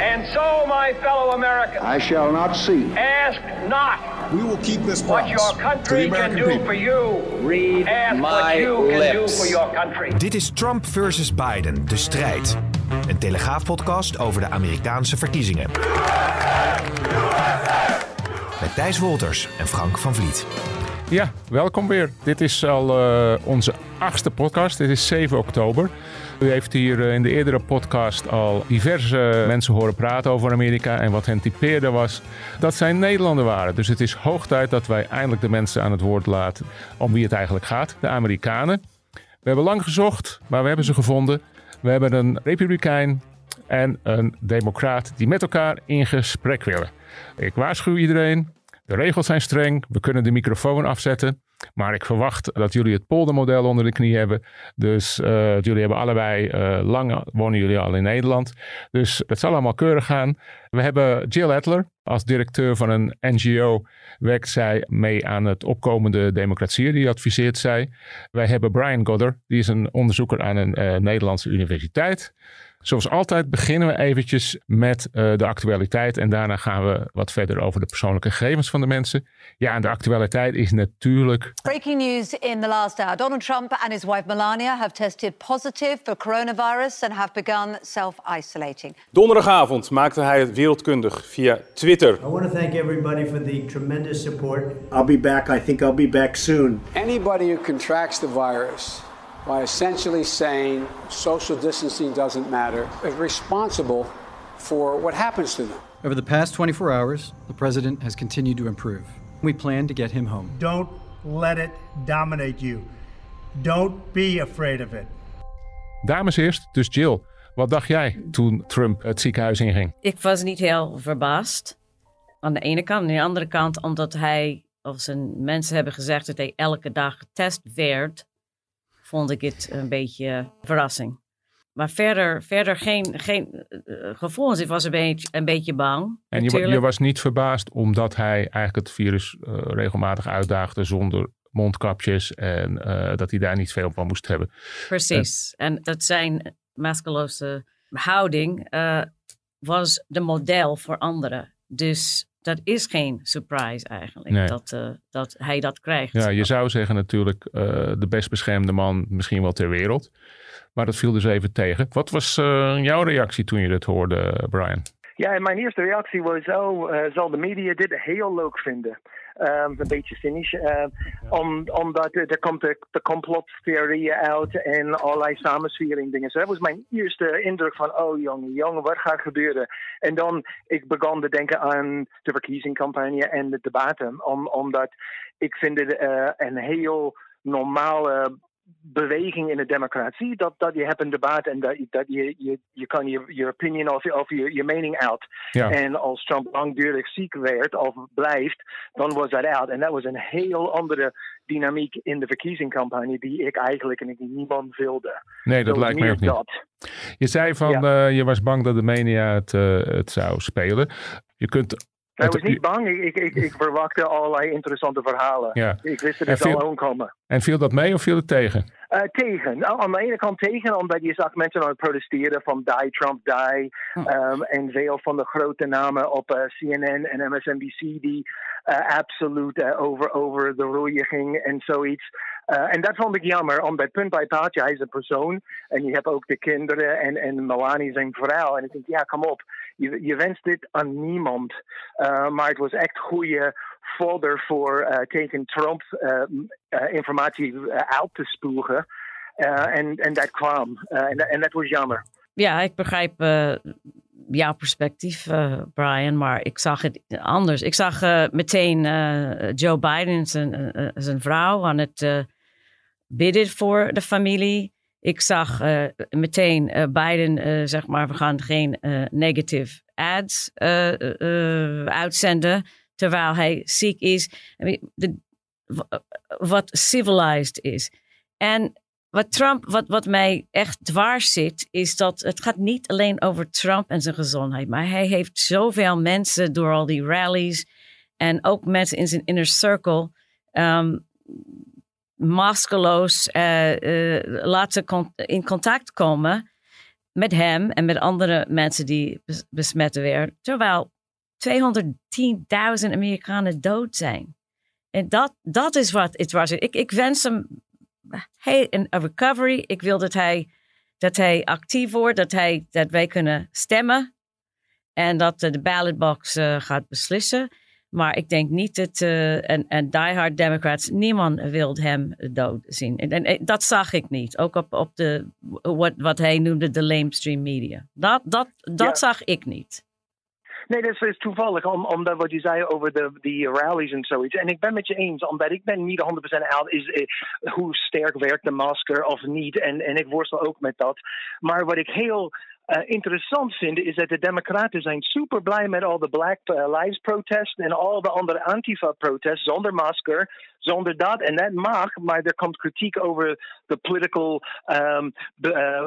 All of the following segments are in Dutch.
And so, my fellow Americans, I shall not see. ask not We will keep this what promise your to the country can do people. for you. Read Ask what my you can do lips. for your country. Dit is Trump versus Biden, de strijd. Een telegraafpodcast over de Amerikaanse verkiezingen. Met Thijs Wolters en Frank van Vliet. Ja, welkom weer. Dit is al eh, onze achtste podcast. Dit is 7 oktober. U heeft hier eh, in de eerdere podcast al diverse mensen horen praten over Amerika. En wat hen typeerde was dat zij Nederlander waren. Dus het is hoog tijd dat wij eindelijk de mensen aan het woord laten om wie het eigenlijk gaat. De Amerikanen. We hebben lang gezocht, maar we hebben ze gevonden. We hebben een republikein en een democraat die met elkaar in gesprek willen. Ik waarschuw iedereen. De regels zijn streng. We kunnen de microfoon afzetten. Maar ik verwacht dat jullie het poldermodel onder de knie hebben. Dus eh, jullie hebben allebei eh, lang wonen jullie al in Nederland. Dus het zal allemaal keurig gaan. We hebben Jill Adler als directeur van een NGO. Werkt zij mee aan het opkomende democratie. Die adviseert zij. Wij hebben Brian Godder. Die is een onderzoeker aan een eh, Nederlandse universiteit. Zoals altijd beginnen we eventjes met eh, de actualiteit en daarna gaan we wat verder over de persoonlijke gegevens van de mensen. Ja, en de actualiteit is natuurlijk Breaking news in the last hour. Donald Trump and his wife Melania have tested positive for coronavirus and have begun self isolating. Donderdagavond maakte hij het wereldkundig via Twitter. I want to thank everybody for the tremendous support. I'll be back. I think I'll be back soon. Anybody who contracts the virus by essentially saying social distancing doesn't matter is responsible for what happens to them. Over the past 24 hours, the president has continued to improve. We plan to get him home. Don't let it dominate you. Don't be afraid of it. dames eerst. Dus Jill, wat dacht jij toen Trump het ziekenhuis inging? Ik was niet heel verbaasd. Aan de ene kant. Aan de andere kant, omdat hij, of zijn mensen hebben gezegd dat hij elke dag getest werd, vond ik het een beetje verrassing. Maar verder, verder geen, geen eh, gevoelens. Ik was een beetje, een beetje bang. En je, je was niet verbaasd omdat hij eigenlijk het virus eh, regelmatig uitdaagde zonder mondkapjes en eh, dat hij daar niet veel van moest hebben. Precies. En dat zijn maskeloze houding was de model voor anderen. Dus dat is geen surprise eigenlijk Nee. dat, eh, dat hij dat krijgt. Ja, je zou zeggen natuurlijk eh, de best beschermde man misschien wel ter wereld. Maar dat viel dus even tegen. Wat was eh, jouw reactie toen je dit hoorde, Brian? Ja, en mijn eerste reactie was, oh, eh, zal de media dit heel leuk vinden? Ehm, een beetje cynisch. ehm, om, omdat er, er komt de, de complottheorieën uit en allerlei samenswering dingen. Dus dat was mijn eerste indruk van, oh jongen, jongen, wat gaat gebeuren? En dan, ik begon te denken aan de verkiezingscampagne en de debatten. Om, omdat ik vind het eh, een heel normale beweging in de democratie. Dat, dat je hebt een debat en dat, dat je, je, je kan je, je opinion of, of je, je mening uit. Ja. En als Trump langdurig ziek werd of blijft, dan was dat uit. En dat was een heel andere dynamiek in de verkiezingscampagne die ik eigenlijk en ik niemand wilde. Nee, dat lijkt mij meer ook niet. dat. Je zei van, Ja. eh, je was bang dat de media het, eh, het zou spelen. Je kunt... Ik het- was niet bang, ik, ik, ik, ik verwachtte allerlei interessante verhalen. Ja. Ik wist dat het viel- al aankomen. En viel dat mee of viel het tegen? Eh, tegen. Nou, aan de ene kant tegen, omdat je zag mensen aan het protesteren van die Trump die. Ehm, en veel van de grote namen op eh, CNN en MSNBC die eh, absoluut over, over de roeien ging en zoiets. Eh, en dat vond ik jammer, omdat punt bij paaltje, hij is een persoon. En je hebt ook de kinderen en, en Melanie zijn vrouw. En ik denk, ja, kom op. Je, je wenst dit aan niemand. Eh, maar het was echt goede folder voor eh, tegen Trump eh, informatie uit te spugen. Eh, en, en dat kwam. En, dat was jammer. Ja, ik begrijp jouw perspectief, Brian, maar ik zag het anders. Ik zag meteen Joe Biden, zijn, zijn vrouw, aan het bidden voor de familie. Ik zag uh, meteen uh, Biden, uh, zeg maar, we gaan geen negative ads uitzenden terwijl hij ziek is. Wat civilized is. En wat Trump, wat, wat mij echt dwars zit, is dat het gaat niet alleen over Trump en zijn gezondheid, maar hij heeft zoveel mensen door al die rallies en ook mensen in zijn inner circle um, maskeloos uh, uh, laten in contact komen met hem en met andere mensen die besmet werden, terwijl 210.000 Amerikanen dood zijn. En dat, dat is wat het was. Ik, ik wens hem hey, een recovery. Ik wil dat hij, dat hij actief wordt, dat, hij, dat wij kunnen stemmen. En dat de ballotbox gaat beslissen. Maar ik denk niet dat, uh, en, en diehard Democrats, niemand wil hem dood zien. En, en, en, dat zag ik niet. Ook op, op de, wat, wat hij noemde de lamestream media. Dat, dat, dat ja. zag ik niet. Nee, dat is toevallig, om, omdat wat je zei over de, die rallies en zoiets. En ik ben met je eens, omdat ik ben niet 100% uit is eh, hoe sterk werkt de masker of niet. En, en ik worstel ook met dat. Maar wat ik heel uh, interessant vind, is dat de Democraten zijn super blij met al de Black Lives protesten en al de andere Antifa-protesten zonder masker, zonder dat. En dat mag, maar er komt kritiek over de political um,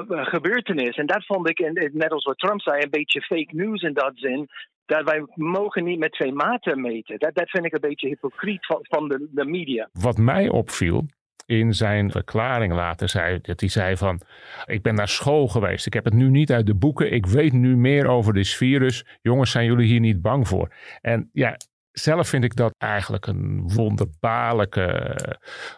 gebeurtenis. En dat vond ik, net als wat Trump zei, een beetje fake news in dat zin. Dat wij mogen niet met twee maten meten. Dat, dat vind ik een beetje hypocriet van, van de, de media. Wat mij opviel, in zijn verklaring later zei. Dat hij zei van, ik ben naar school geweest. Ik heb het nu niet uit de boeken. Ik weet nu meer over dit virus. Jongens, zijn jullie hier niet bang voor? En ja, zelf vind ik dat eigenlijk een wonderbaarlijke,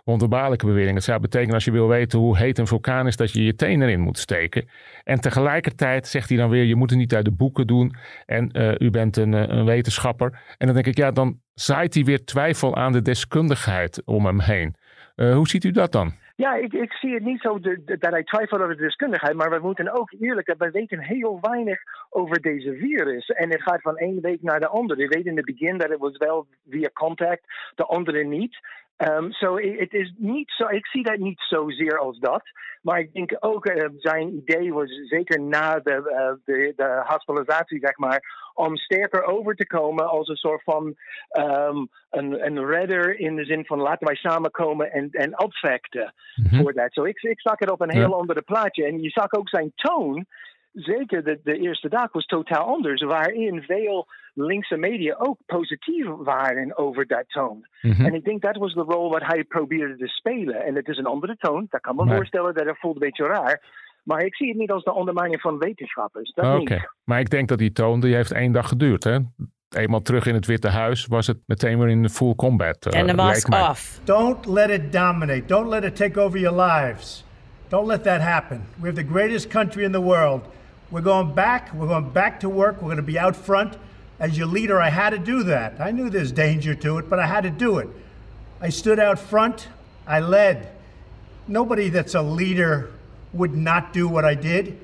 wonderbaarlijke bewering. Het zou betekenen als je wil weten hoe heet een vulkaan is, dat je je teen erin moet steken. En tegelijkertijd zegt hij dan weer, je moet het niet uit de boeken doen. En uh, u bent een, een, wetenschapper. En dan denk ik, ja, dan zaait hij weer twijfel aan de deskundigheid om hem heen. Uh, hoe ziet u dat dan? Ja, ik, ik zie het niet zo de, de, dat hij twijfelt over de deskundigheid, maar we moeten ook eerlijk. We weten heel weinig over deze virus. En het gaat van één week naar de andere. We weten in het begin dat het was wel via contact, de andere niet. Um, so het is niet zo, ik zie dat niet zozeer als dat. Maar ik denk ook, uh, zijn idee was zeker na de, uh, de, de hospitalisatie, zeg maar, om sterker over te komen als een soort van um, een, een redder in de zin van laten wij samenkomen en, en opvechten mm -hmm. voor dat. So ik, ik zag het op een heel ja. andere plaatje. En je zag ook zijn toon zeker de, de eerste dag was totaal anders, waarin veel linkse media ook positief waren over dat toon. Mm -hmm. En ik denk dat was de rol wat hij probeerde te spelen. En het is een andere toon, dat kan me voorstellen dat het voelt een beetje raar. Maar ik zie het niet als de ondermijning van wetenschappers. Oké, okay. maar ik denk dat die toon, die heeft één dag geduurd, hè? Eenmaal terug in het Witte Huis was het meteen weer in full combat. Uh, en de mask off. Don't let it dominate. Don't let it take over your lives. Don't let that happen. We have the greatest country in the world. We're going back. We're going back to work. We're going to be out front. As your leader, I had to do that. I knew there's danger to it, but I had to do it. I stood out front. I led. Nobody that's a leader would not do what I did.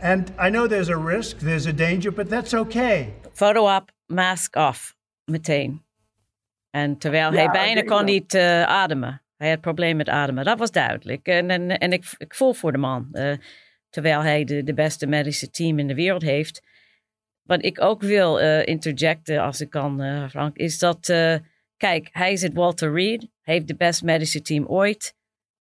And I know there's a risk, there's a danger, but that's okay. Photo op, mask off, meteen. En terwijl ja, hij bijna kon niet uh, ademen. Hij had probleem met ademen. Dat was duidelijk. En, en, en ik, ik voel voor de man. Uh, terwijl hij de, de beste medische team in de wereld heeft. Wat ik ook wil uh, interjecten, als ik kan, uh, Frank, is dat, uh, kijk, hij het Walter Reed, heeft de beste medische team ooit.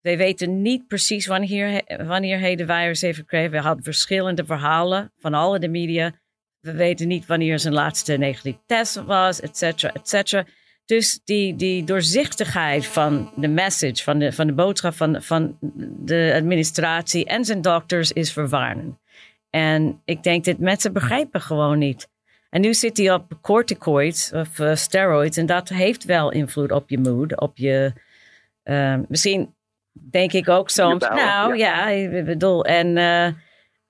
We weten niet precies wanneer, wanneer hij de virus heeft gekregen. We hadden verschillende verhalen van alle de media. We weten niet wanneer zijn laatste negatieve test was, et cetera, et cetera. Dus die, die doorzichtigheid van de message, van de, van de boodschap van, van de administratie en zijn dokters is verwarrend. En ik denk dat mensen begrijpen gewoon niet. En nu zit hij op corticoids of uh, steroids en dat heeft wel invloed op je mood, op je... Uh, misschien denk ik ook soms, nou ja, ik bedoel, en... Uh,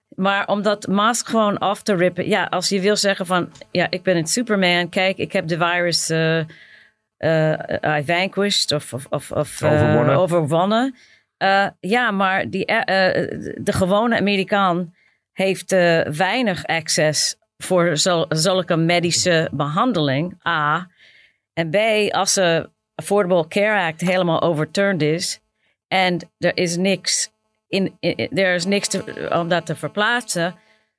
maar om dat mask gewoon af te rippen. Ja, als je wil zeggen van, ja, ik ben een Superman. Kijk, ik heb de virus uh, uh, I vanquished of, of, of, of overwonnen. overwonnen. ja, maar die, de gewone Amerikaan heeft weinig access voor zulke medische behandeling. A. En B. Als de Affordable Care Act helemaal overturned is en er is niks in, in- is niks om dat te verplaatsen,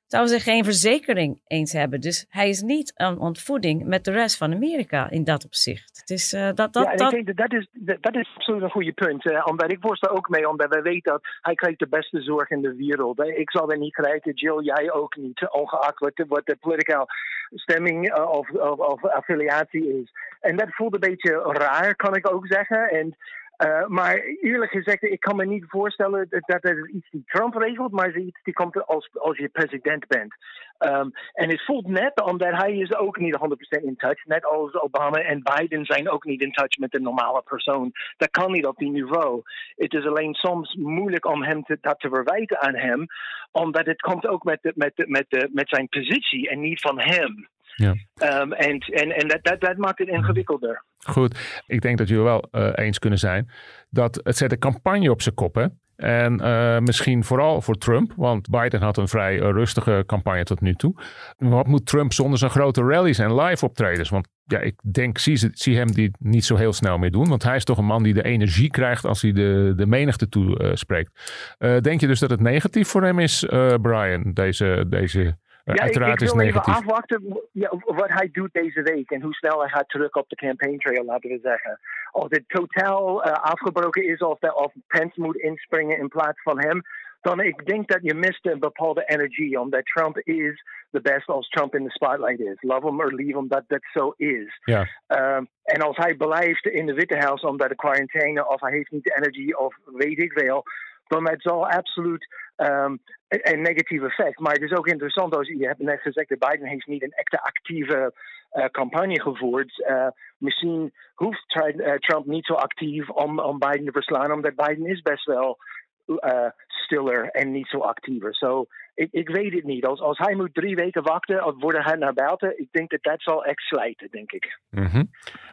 zouden ze geen verzekering eens hebben. Dus hij is niet aan ontvoeding met de rest van Amerika in dat opzicht. Het is, eh, dat, dat, ja, en dat, ik denk dat dat is, dat, dat is absoluut een goede punt. eh, omdat ik worstel ook mee, omdat wij weten dat hij krijgt de beste zorg in de wereld. Eh, Ik zal dat niet krijgen, Jill, jij ook niet, ongeacht wat de, wat de political stemming eh, of, of, of affiliatie is. En dat voelt een beetje raar, kan ik ook zeggen. En, eh, maar eerlijk gezegd, ik kan me niet voorstellen dat dat iets die Trump regelt, maar iets die komt als, als je president bent. Um, en het voelt net omdat hij is ook niet 100% in touch. Net als Obama en Biden zijn ook niet in touch met de normale persoon. Dat kan niet op die niveau. Het is alleen soms moeilijk om hem te, dat te verwijten aan hem. Omdat het komt ook met, de, met, de, met, de, met zijn positie en niet van hem. Ja. Um, en en, en dat, dat, dat maakt het ingewikkelder. Goed, ik denk dat jullie wel eh, eens kunnen zijn dat het zet een campagne op zijn kop. Hè? En eh, misschien vooral voor Trump, want Biden had een vrij eh, rustige campagne tot nu toe. Wat moet Trump zonder zijn grote rallies en live optredens? Want ja, ik denk, zie, zie hem die niet zo heel snel meer doen. Want hij is toch een man die de energie krijgt als hij de, de menigte toespreekt. Denk je dus dat het negatief voor hem is, Brian? Deze, deze Ja, ik, uiteraard ik is wil het negatief. even afwachten ja, wat hij doet deze week en hoe snel hij gaat terug op de campaign trail, laten we zeggen. Of dit totaal eh, afgebroken is of, dat, of Pence moet inspringen in plaats van hem, dan ik denk dat je mist een bepaalde energie, omdat Trump is the best als Trump in the spotlight is. Love him or leave him, dat dat zo is. Ja. Um, en als hij blijft in de Witte Huis omdat de quarantaine of hij heeft niet de energie of weet ik veel, dan het zal absoluut um, een, negatief effect. Maar het is ook interessant, als je hebt net gezegd, dat Biden heeft niet een echte actieve uh, campagne gevoerd. Uh, misschien hoeft uh, Trump niet zo actief om, om Biden te verslaan, omdat Biden is best wel uh, stiller en niet zo actiever. So, ik, ik weet het niet. Als, als hij moet drie weken wachten of worden hij naar buiten, ik denk dat dat zal echt slijten, denk ik. Mhm.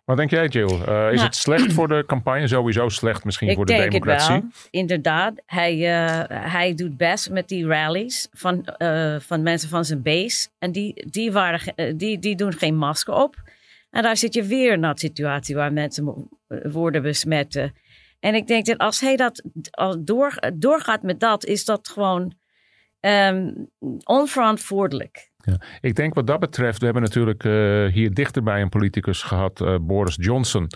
Wat denk jij, Jill? Uh, is Nou, het slecht voor de campagne? Sowieso slecht misschien ik voor de denk democratie? het wel. Inderdaad, hij, uh, hij doet best met die rallies van, uh, van mensen van zijn base. En die, die, waren, uh, die, die doen geen masker op. En daar zit je weer in dat situatie waar mensen worden besmet. En ik denk dat als hij dat door, doorgaat met dat, is dat gewoon um, onverantwoordelijk. Ja. Ik denk wat dat betreft, we hebben natuurlijk uh, hier dichterbij een politicus gehad, uh, Boris Johnson,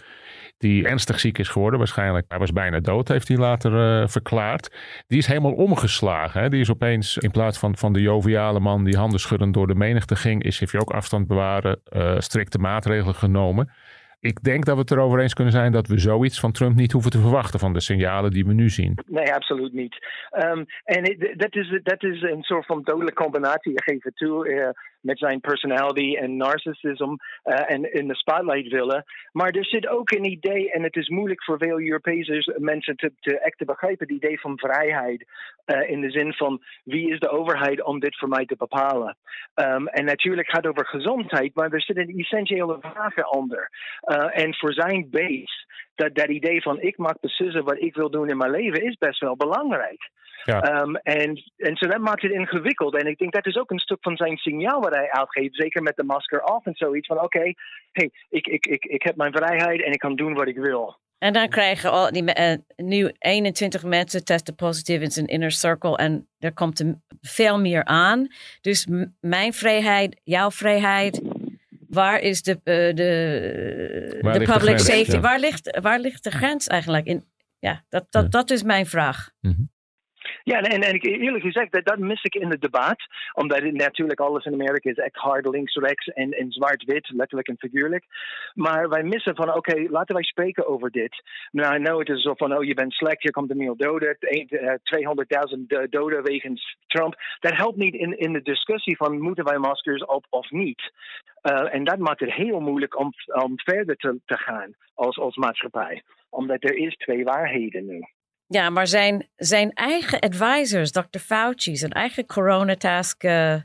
die ernstig ziek is geworden. Waarschijnlijk, hij was bijna dood, heeft hij later uh, verklaard. Die is helemaal omgeslagen. Hè? Die is opeens, in plaats van, van de joviale man die handen schuddend door de menigte ging, is, heeft hij ook afstand bewaren, strikte maatregelen genomen. Ik denk dat we het erover eens kunnen zijn dat we zoiets van Trump niet hoeven te verwachten van de signalen die we nu zien. Nee, absoluut niet. Um, en dat is, is een soort van dodelijke combinatie. Je geeft het toe uh, met zijn personality en narcissism uh, en in de spotlight willen. Maar er zit ook een idee, en het is moeilijk voor veel Europese mensen te, te echt te begrijpen, het idee van vrijheid. Uh, in de zin van wie is de overheid om dit voor mij te bepalen? Um, en natuurlijk gaat het over gezondheid, maar er zit een essentiële vraag onder. Uh, en voor zijn base, dat, dat idee van ik mag beslissen wat ik wil doen in mijn leven, is best wel belangrijk. Ja. Um, en, en zo dat maakt het ingewikkeld. En ik denk dat is ook een stuk van zijn signaal wat hij uitgeeft. Zeker met de masker af en zoiets. Van oké, okay, hey, ik, ik, ik, ik heb mijn vrijheid en ik kan doen wat ik wil. En dan krijgen al die uh, nu 21 mensen testen positief in zijn inner circle. En er komt er veel meer aan. Dus mijn vrijheid, jouw vrijheid. Waar is de, uh, de, waar de public de grens, safety? Ja. Waar, ligt, waar ligt de grens eigenlijk? In, ja, dat, dat, ja. dat is mijn vraag. Mm -hmm. Ja, en, en eerlijk gezegd, dat, mis ik in het debat. Omdat het, natuurlijk alles in Amerika is echt hard links-rechts en, en zwart-wit, letterlijk en figuurlijk. Maar wij missen van, oké, laten wij spreken over dit. Nou, know het is zo van, oh, je bent slecht, je komt er meer doden, 200.000 doden wegens Trump. Dat helpt niet in, in de discussie van, moeten wij maskers op of niet? Uh, en dat maakt het heel moeilijk om, om verder te, te gaan als, als maatschappij. Omdat er is twee waarheden nu. Ja, maar zijn, zijn eigen advisors, Dr. Fauci, zijn eigen coronatask uh, uh,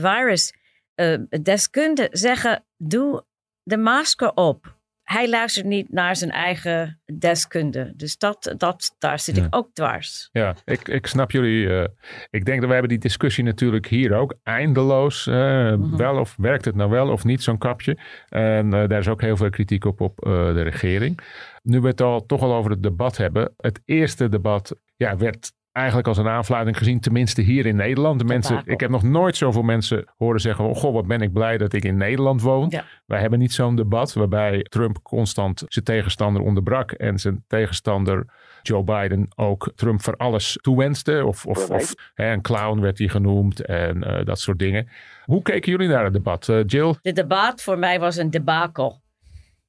virus uh, deskundigen zeggen: doe de masker op. Hij luistert niet naar zijn eigen deskunde. Dus dat, dat, daar zit ja. ik ook dwars. Ja, ik, ik snap jullie. Uh, ik denk dat we hebben die discussie natuurlijk hier ook eindeloos. Uh, mm -hmm. Wel of werkt het nou wel of niet, zo'n kapje? En uh, daar is ook heel veel kritiek op op de regering. Nu we het al toch al over het debat hebben. Het eerste debat ja, werd eigenlijk als een aanfluiting gezien, tenminste hier in Nederland. De mensen, ik heb nog nooit zoveel mensen horen zeggen: oh, Goh, wat ben ik blij dat ik in Nederland woon. Ja. Wij hebben niet zo'n debat waarbij Trump constant zijn tegenstander onderbrak en zijn tegenstander Joe Biden ook Trump voor alles toewenste. Of, of, of hè, een clown werd hij genoemd en eh, dat soort dingen. Hoe keken jullie naar het debat, Eh, Jill? De debat voor mij was een debakel.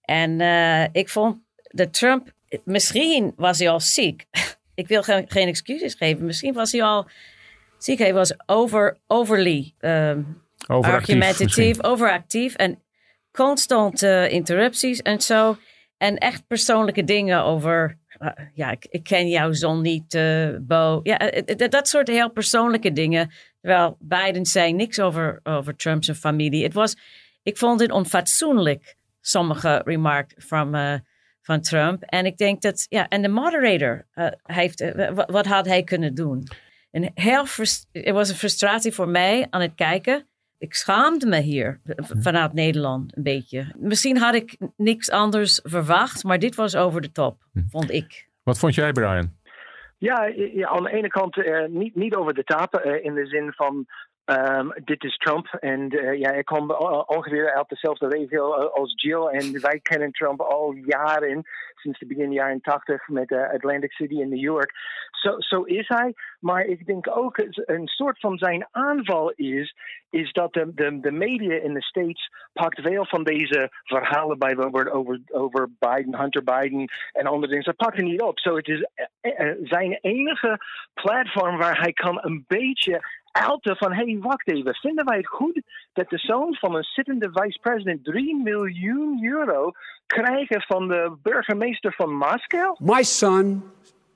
En eh, ik vond dat Trump, misschien was hij al ziek. ik wil geen, geen excuses geven. Misschien was hij al ziek. Hij was over, overly ehm, Overactief argumentatief, misschien. overactief en constant eh, interrupties en zo. En echt persoonlijke dingen over, eh, ja, ik, ik ken jouw zon niet, eh, Bo. Ja, dat soort heel persoonlijke dingen. Terwijl Biden zei niks over, over Trump zijn familie. Het was, ik vond het onfatsoenlijk, sommige remark van, van Trump. En ik denk dat, ja, en de moderator eh, heeft, eh, wat, had hij kunnen doen? En heel het was een frustratie voor mij aan het kijken. Ik schaamde me hier v- vanuit Nederland een beetje. Misschien had ik niks anders verwacht, maar dit was over de top, vond ik. Wat vond jij, Brian? Ja, ja, aan de ene kant eh, niet, niet over de tapen eh, in de zin van ehm, dit is Trump. En eh, ja, ik kom o- ongeveer uit dezelfde regio eh, als Jill. En wij kennen Trump al jaren, sinds de begin jaren 80 met eh, Atlantic City in New York. Zo, zo is hij. Maar ik denk ook een soort van zijn aanval is, is dat de, de, de media in de States pakt veel van deze verhalen bijvoorbeeld over, over Biden, Hunter Biden en andere dingen. Ze pakken niet op. Zo het is zijn enige platform waar hij kan een beetje outen van hé, hey, wacht even, vinden wij het goed dat de zoon van een zittende vice-president 3 miljoen euro krijgen van de burgemeester van Moskou? My son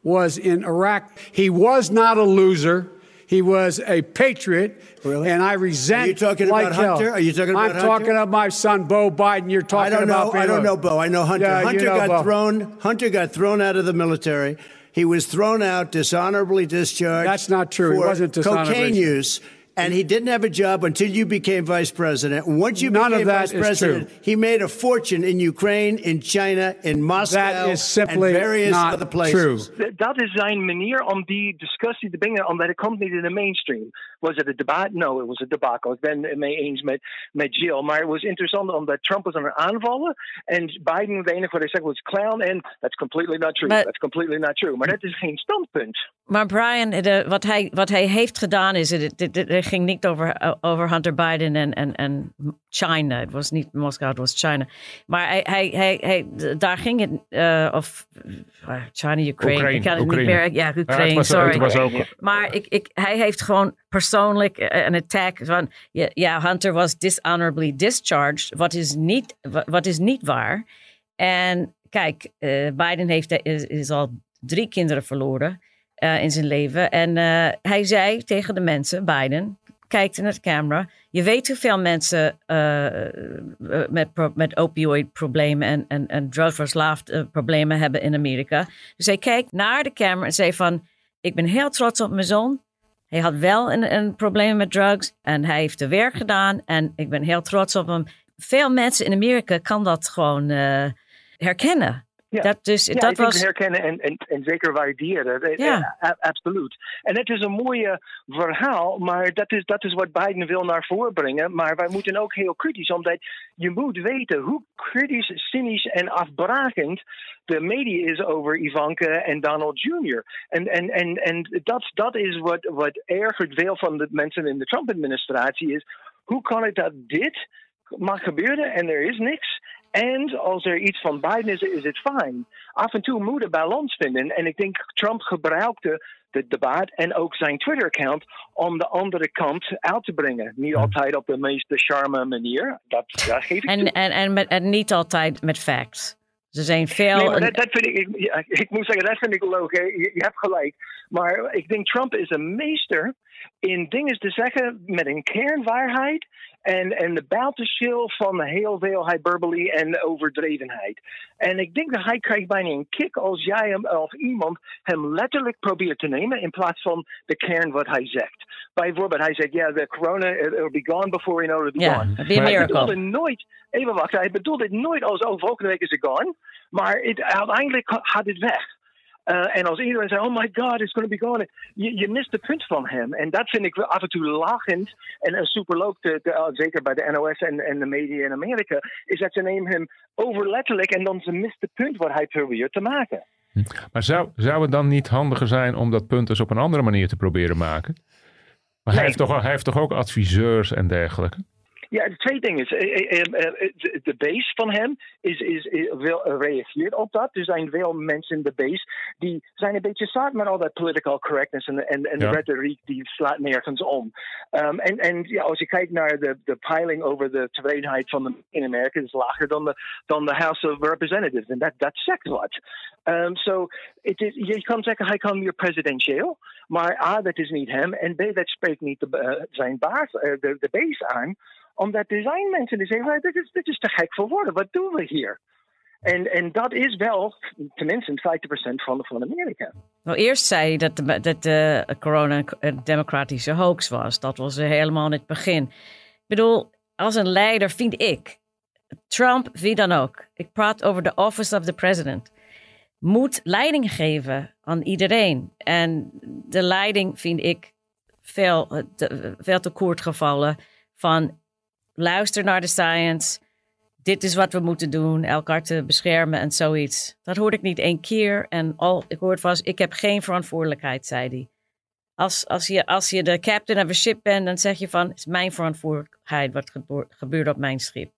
was in Iraq. He was not a loser. He was a patriot, and I resent. Are you talking like about hell. Hunter? Are you talking about I'm Hunter? talking about my son, Bo Biden. You're talking I don't about. know. I don't know, Bo. I know Hunter. Yeah, you Hunter know got Bo. thrown. Hunter got thrown out of the military. He was thrown out, dishonorably discharged. That's not true. He wasn't dishonorably cocaine discharged. use. And he didn't have a job until you became vice president. Once you None of became that vice is president, true. he made a fortune in Ukraine, in China, in Moscow, That is simply and various not other places. true. D- Dat is zijn manier om um, die discussie te brengen, omdat het komt niet in de mainstream. Was het een debat? No, het was een debacle. Ik ben het mee eens met, met Jill. Maar het was interessant omdat Trump was aan het aanvallen. En Biden, de enige wat hij zei was clown. En that's completely not true. Maar- that's completely not true. Maar dat is geen standpunt. Maar Brian, de, wat, hij, wat hij heeft gedaan is, het, het, het- het ging niet over, over Hunter Biden en, en, en China. Het was niet Moskou, het was China. Maar hij, hij, hij, hij, daar ging het, eh, of eh, China, Ukraine. Oekraïne, ik kan het Oekraïne. niet meer, ja, Ja, het Ukraine, was- sorry. het was ook- Maar ik, ik, hij heeft gewoon persoonlijk eh, een attack van, ja, Hunter was dishonorably discharged. Wat is niet, wat, is niet waar. En kijk, eh, Biden heeft, is, is al drie kinderen verloren eh, in zijn leven. En eh, hij zei tegen de mensen, Biden, kijkt naar de camera. Je weet hoeveel mensen eh, eh, met, met opioid-problemen en, en, en drugverslaafd eh, problemen hebben in Amerika. Dus hij kijkt naar de camera en zei van, ik ben heel trots op mijn zoon. Hij had wel een, een probleem met drugs en hij heeft de werk gedaan en ik ben heel trots op hem. Veel mensen in Amerika kan dat gewoon eh, herkennen. Ja. Dat, dus, ja, dat was, herkennen en, en, en zeker waarderen. Eh, Ja. eh, absoluut. En het is een mooie verhaal, maar dat is, dat is wat Biden wil naar voren brengen. Maar wij moeten ook heel kritisch, omdat je moet weten hoe kritisch, cynisch en afbrakend de media is over Ivanka en Donald Jr. En, en, en, en dat, dat is wat, wat ergert veel van de mensen in de Trump-administratie is. Hoe kan het dat dit mag gebeuren en er is niks? En als er iets van Biden is, is het fijn. Af en toe moet een balans vinden. En ik denk Trump gebruikte het debat en ook zijn Twitter-account om de andere kant uit te brengen. Niet altijd op de meest charme manier. Dat, dat geef ik en, toe. en, en, met, en niet altijd met facts. Er zijn veel. Nee, dat, dat vind ik, ik, moet zeggen, dat vind ik leuk. hè. Je, je hebt gelijk. Maar ik denk Trump is een meester in dingen te zeggen met een kernwaarheid en, en de buitenschil van heel veel hyperbole en overdrevenheid. En ik denk dat hij krijgt bijna een kick als jij hem of iemand hem letterlijk probeert te nemen in plaats van de kern wat hij zegt. Bijvoorbeeld, hij zegt, ja, de corona, it will be gone before we know it'll be Ja, gone. be Hij bedoelde nooit, even wachten, hij bedoelde het nooit als, oh, volgende week is het gone. Maar het, uiteindelijk had het weg. En als iedereen zei, oh my god, it's going to be gone. Je, je mist het punt van hem. En dat vind ik af en toe lachend en, en super leuk, te, te, zeker bij de NOS en, en de media in Amerika, is dat ze nemen hem overletterlijk en dan ze mist het punt wat hij probeert te maken. Maar zou, zou het dan niet handiger zijn om dat punt eens op een andere manier te proberen maken? Maar hij, heeft toch, hij heeft toch ook adviseurs en dergelijke? Ja, twee dingen. De base van hem is, is, is wel reageert op dat. Er zijn veel mensen in de base die zijn een beetje zat met al dat political correctness en, en, en ja. de retoriek die slaat nergens om. Um, en en ja, als je kijkt naar de, de peiling over de tevredenheid van de in Amerika, is lager dan de, dan de House of Representatives. En dat, dat zegt wat. Um, so, it is, je kan zeggen hij kan weer presidentieel, maar A, dat is niet hem. En B, dat spreekt niet de, uh, zijn baas, uh, de, de base aan omdat er zijn mensen die zeggen: dit is, dit is te gek voor woorden, wat doen we hier? En, en dat is wel tenminste 50% van, van Amerika. Nou, eerst zei je dat de, dat de corona een democratische hoax was. Dat was helemaal in het begin. Ik bedoel, als een leider vind ik, Trump, wie dan ook, ik praat over de office of the president, moet leiding geven aan iedereen. En de leiding vind ik veel te, veel te kort gevallen van luister naar de science. Dit is wat we moeten doen, elkaar te beschermen en zoiets. Dat hoorde ik niet één keer. En al ik hoorde vast, ik heb geen verantwoordelijkheid, zei hij. Als, als, je, als je de captain of a ship bent, dan zeg je van, het is mijn verantwoordelijkheid wat gebeurt op mijn schip.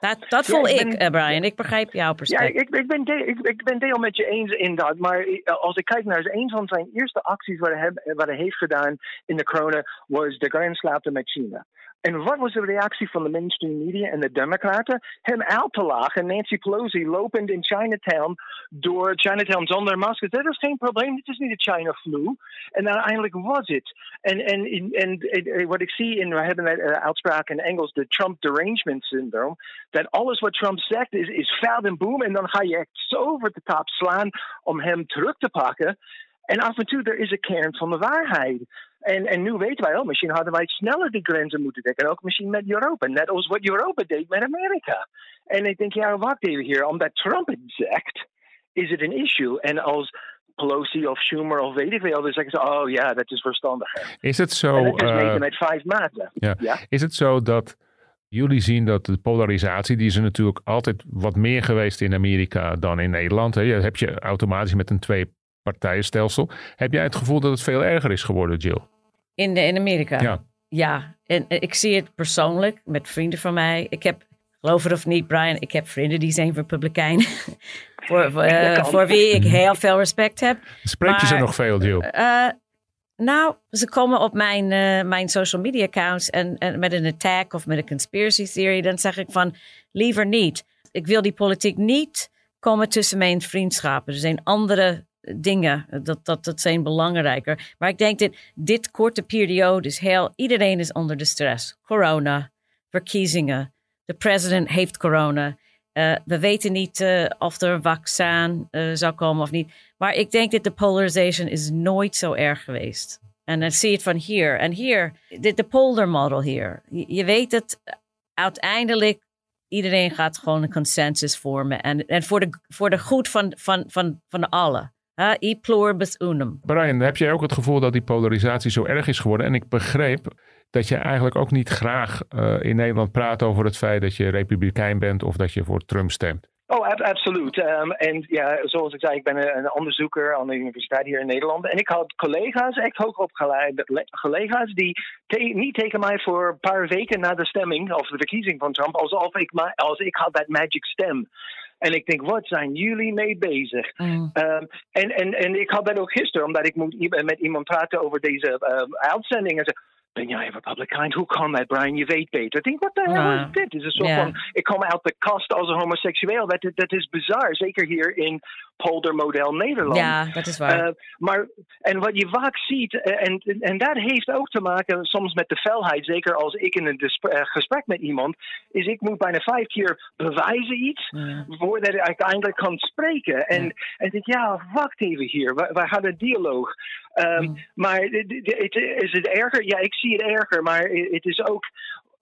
Dat, dat voel ik, ik ben, Brian. Ik begrijp jouw perspectief. Ja, ik, ik, ben de, ik, ik, ben deel met je eens in dat. Maar als ik kijk naar een van zijn eerste acties wat hij, wat hij heeft gedaan in de corona, was de grensslaten met China. En wat was de reactie van de mainstream media en de Democraten? Hem uit te lachen. Nancy Pelosi lopend in Chinatown door Chinatown zonder maskers. Dat is geen probleem. Dit is niet de China flu. En uiteindelijk was het. En, en, en, en wat ik zie in, we hebben een uh, uitspraak in Engels, de Trump derangement syndrome. Dat alles wat Trump zegt is, is fout en boom. En dan ga je echt zo over de top slaan om hem terug te pakken. En af en toe er is een kern van de waarheid. En, en nu weten wij, oh, misschien hadden wij sneller die grenzen moeten dekken. Ook misschien met Europa. Net als wat Europa deed met Amerika. En ik denk, ja, wacht even hier. Omdat Trump het zegt, is het een issue. En als Pelosi of Schumer of weet ik veel, dan zeggen ze, oh ja, dat is verstandiger. Is het zo... En is uh, met vijf maten. Ja. ja. Is het zo dat jullie zien dat de polarisatie, die is er natuurlijk altijd wat meer geweest in Amerika dan in Nederland. Hè? Je heb je automatisch met een twee partijenstelsel. Heb jij het gevoel dat het veel erger is geworden, Jill? In, de, in Amerika? Ja. Ja, en ik zie het persoonlijk met vrienden van mij. Ik heb, geloof het of niet, Brian, ik heb vrienden die zijn republikein. voor, voor, uh, voor, wie ik heel veel respect heb. Spreek je ze nog veel, Jill? Uh, nou, ze komen op mijn, uh, mijn social media accounts en, en met een attack of met een conspiracy theory. Dan zeg ik van, liever niet. Ik wil die politiek niet komen tussen mijn vriendschappen. Er zijn andere dingen. Dat, dat, dat zijn belangrijker. Maar ik denk dat dit korte periode is heel... Iedereen is onder de stress. Corona, verkiezingen. De president heeft corona. Uh, we weten niet uh, of er een vaccin uh, zou komen of niet. Maar ik denk dat de polarization is nooit zo erg geweest. En dan zie je het van hier. En hier, de, de polder model hier. Je, je weet dat uiteindelijk iedereen gaat gewoon een consensus vormen. En, en voor, de, voor de goed van, van, van, van allen. Uh, e pluribus unum. Brian, heb jij ook het gevoel dat die polarisatie zo erg is geworden? En ik begreep dat je eigenlijk ook niet graag uh, in Nederland praat over het feit dat je republikein bent of dat je voor Trump stemt. Oh, absoluut. Um, en ja, zoals ik zei, ik ben een, een, onderzoeker aan de universiteit hier in Nederland. En ik had collega's, echt hoogopgeleide collega's, die te niet tegen mij voor een paar weken na de stemming of de verkiezing van Trump, alsof ik, als ik had dat magic stem. En ik denk, wat zijn jullie mee bezig? Mm. Um, en, en, en ik had dat ook gisteren, omdat ik moet met iemand praten over deze uh, uitzending. En ben jij Republikein? Hoe kan dat, Brian? Je weet beter. Ik denk, wat de hel is dit? Is een soort yeah. van, ik kom uit de kast als een homoseksueel. Dat, dat is bizar, zeker hier in poldermodel Nederland. Ja, dat is waar. Uh, maar, en wat je vaak ziet, uh, en, en dat heeft ook te maken soms met de felheid, zeker als ik in een uh, gesprek met iemand, is ik moet bijna vijf keer bewijzen iets, ja. voordat ik uiteindelijk kan spreken. En, ja. en ik denk, ja, wacht even hier, we, we hadden een dialoog. Um, mm. Maar is het erger? Ja, ik zie het erger, maar het is ook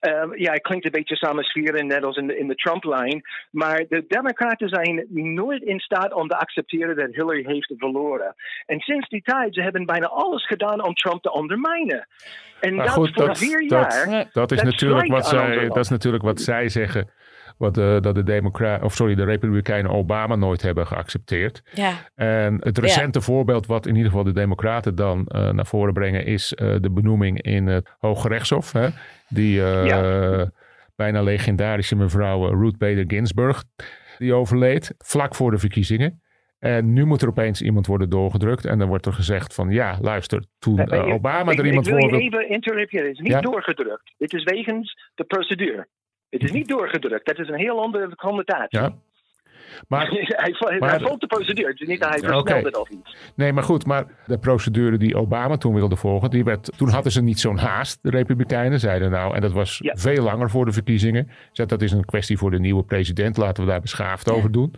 Uh, ja, het klinkt een beetje samensferen, net als in de, in de Trump-lijn. Maar de Democraten zijn nooit in staat om te accepteren dat Hillary heeft verloren. En sinds die tijd, ze hebben bijna alles gedaan om Trump te ondermijnen. En Maar dat goed, voor dat, vier dat, jaar. dat, is natuurlijk wat zij, dat is natuurlijk wat zij zeggen. Wat de, dat de, Democra of sorry, de Republikeinen Obama nooit hebben geaccepteerd. Ja. En het recente voorbeeld wat in ieder geval de Democraten dan eh, naar voren brengen is eh, de benoeming in het Hoge Rechtshof. Hè? Die eh, bijna legendarische mevrouw eh, Ruth Bader Ginsburg, die overleed vlak voor de verkiezingen. En nu moet er opeens iemand worden doorgedrukt. En dan wordt er gezegd van ja, luister, toen Eh, eh, Obama ik, er iemand ik wil voor je even interruperen. Het is niet Ja? doorgedrukt. Het is wegens de procedure. Het is niet doorgedrukt. Dat is een heel andere connotatie. Ja. Maar, hij, volgt de procedure. Het is niet dat hij het of iets. Nee, maar goed, maar de procedure die Obama toen wilde volgen, die werd, toen hadden ze niet zo'n haast, de Republikeinen zeiden nou, en dat was veel langer voor de verkiezingen. Zeiden, dat is een kwestie voor de nieuwe president, laten we daar beschaafd over doen.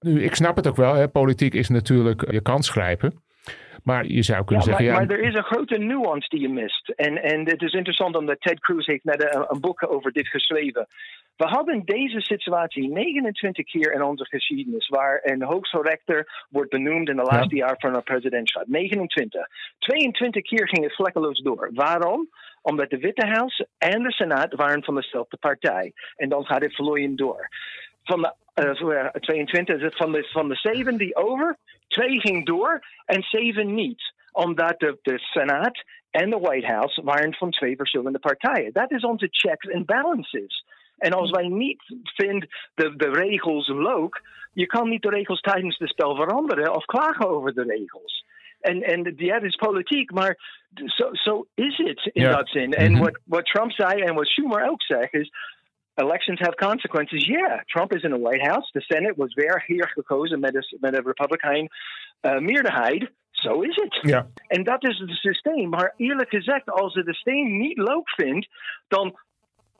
Nu, ik snap het ook wel, hè, politiek is natuurlijk je kans grijpen. Maar je zou kunnen Ja, maar, zeggen, ja, maar er is een grote nuance die je mist. En, en het is interessant omdat Ted Cruz heeft net een, een boek over dit geschreven. We hadden deze situatie 29 keer in onze geschiedenis, waar een hoogste rechter wordt benoemd in de laatste jaar van een presidentschap. 29. 22 keer ging het vlekkeloos door. Waarom? Omdat de Witte Huis en de Senaat waren van dezelfde partij. En dan gaat het vloeiend door. Van de eh, zo, ja, 22 is het van de, van de zeven die over, twee ging door en zeven niet. Omdat de, de Senaat en de White House waren van twee verschillende partijen. Dat is onze checks and balances. En als wij niet vinden de, de regels leuk, je kan niet de regels tijdens het spel veranderen of klagen over de regels. En, en ja, is politiek, maar zo so is het in dat zin. En Mhm. wat, wat Trump zei en wat Schumer ook zegt is, elections have consequences. Yeah, Trump is in the White House. The Senate was hier gekozen met een, met een Republikein uh, meerderheid. Zo is het. Ja. En dat is het systeem. Maar eerlijk gezegd, als het systeem niet leuk vindt, dan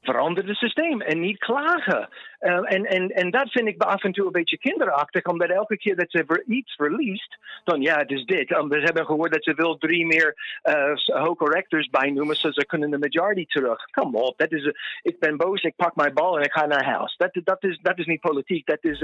verander het systeem en niet klagen. Uh, en, en, en dat vind ik af en toe een beetje kinderachtig, omdat elke keer dat ze iets verliest, dan ja, het is dit. Um, we hebben gehoord dat ze wil drie meer uh, hoge rectors bijnoemen, zodat ze kunnen de majority terug. Kom op, dat is, uh, ik ben boos, ik pak mijn bal en ik ga naar huis. Dat, dat, is, dat is niet politiek, dat is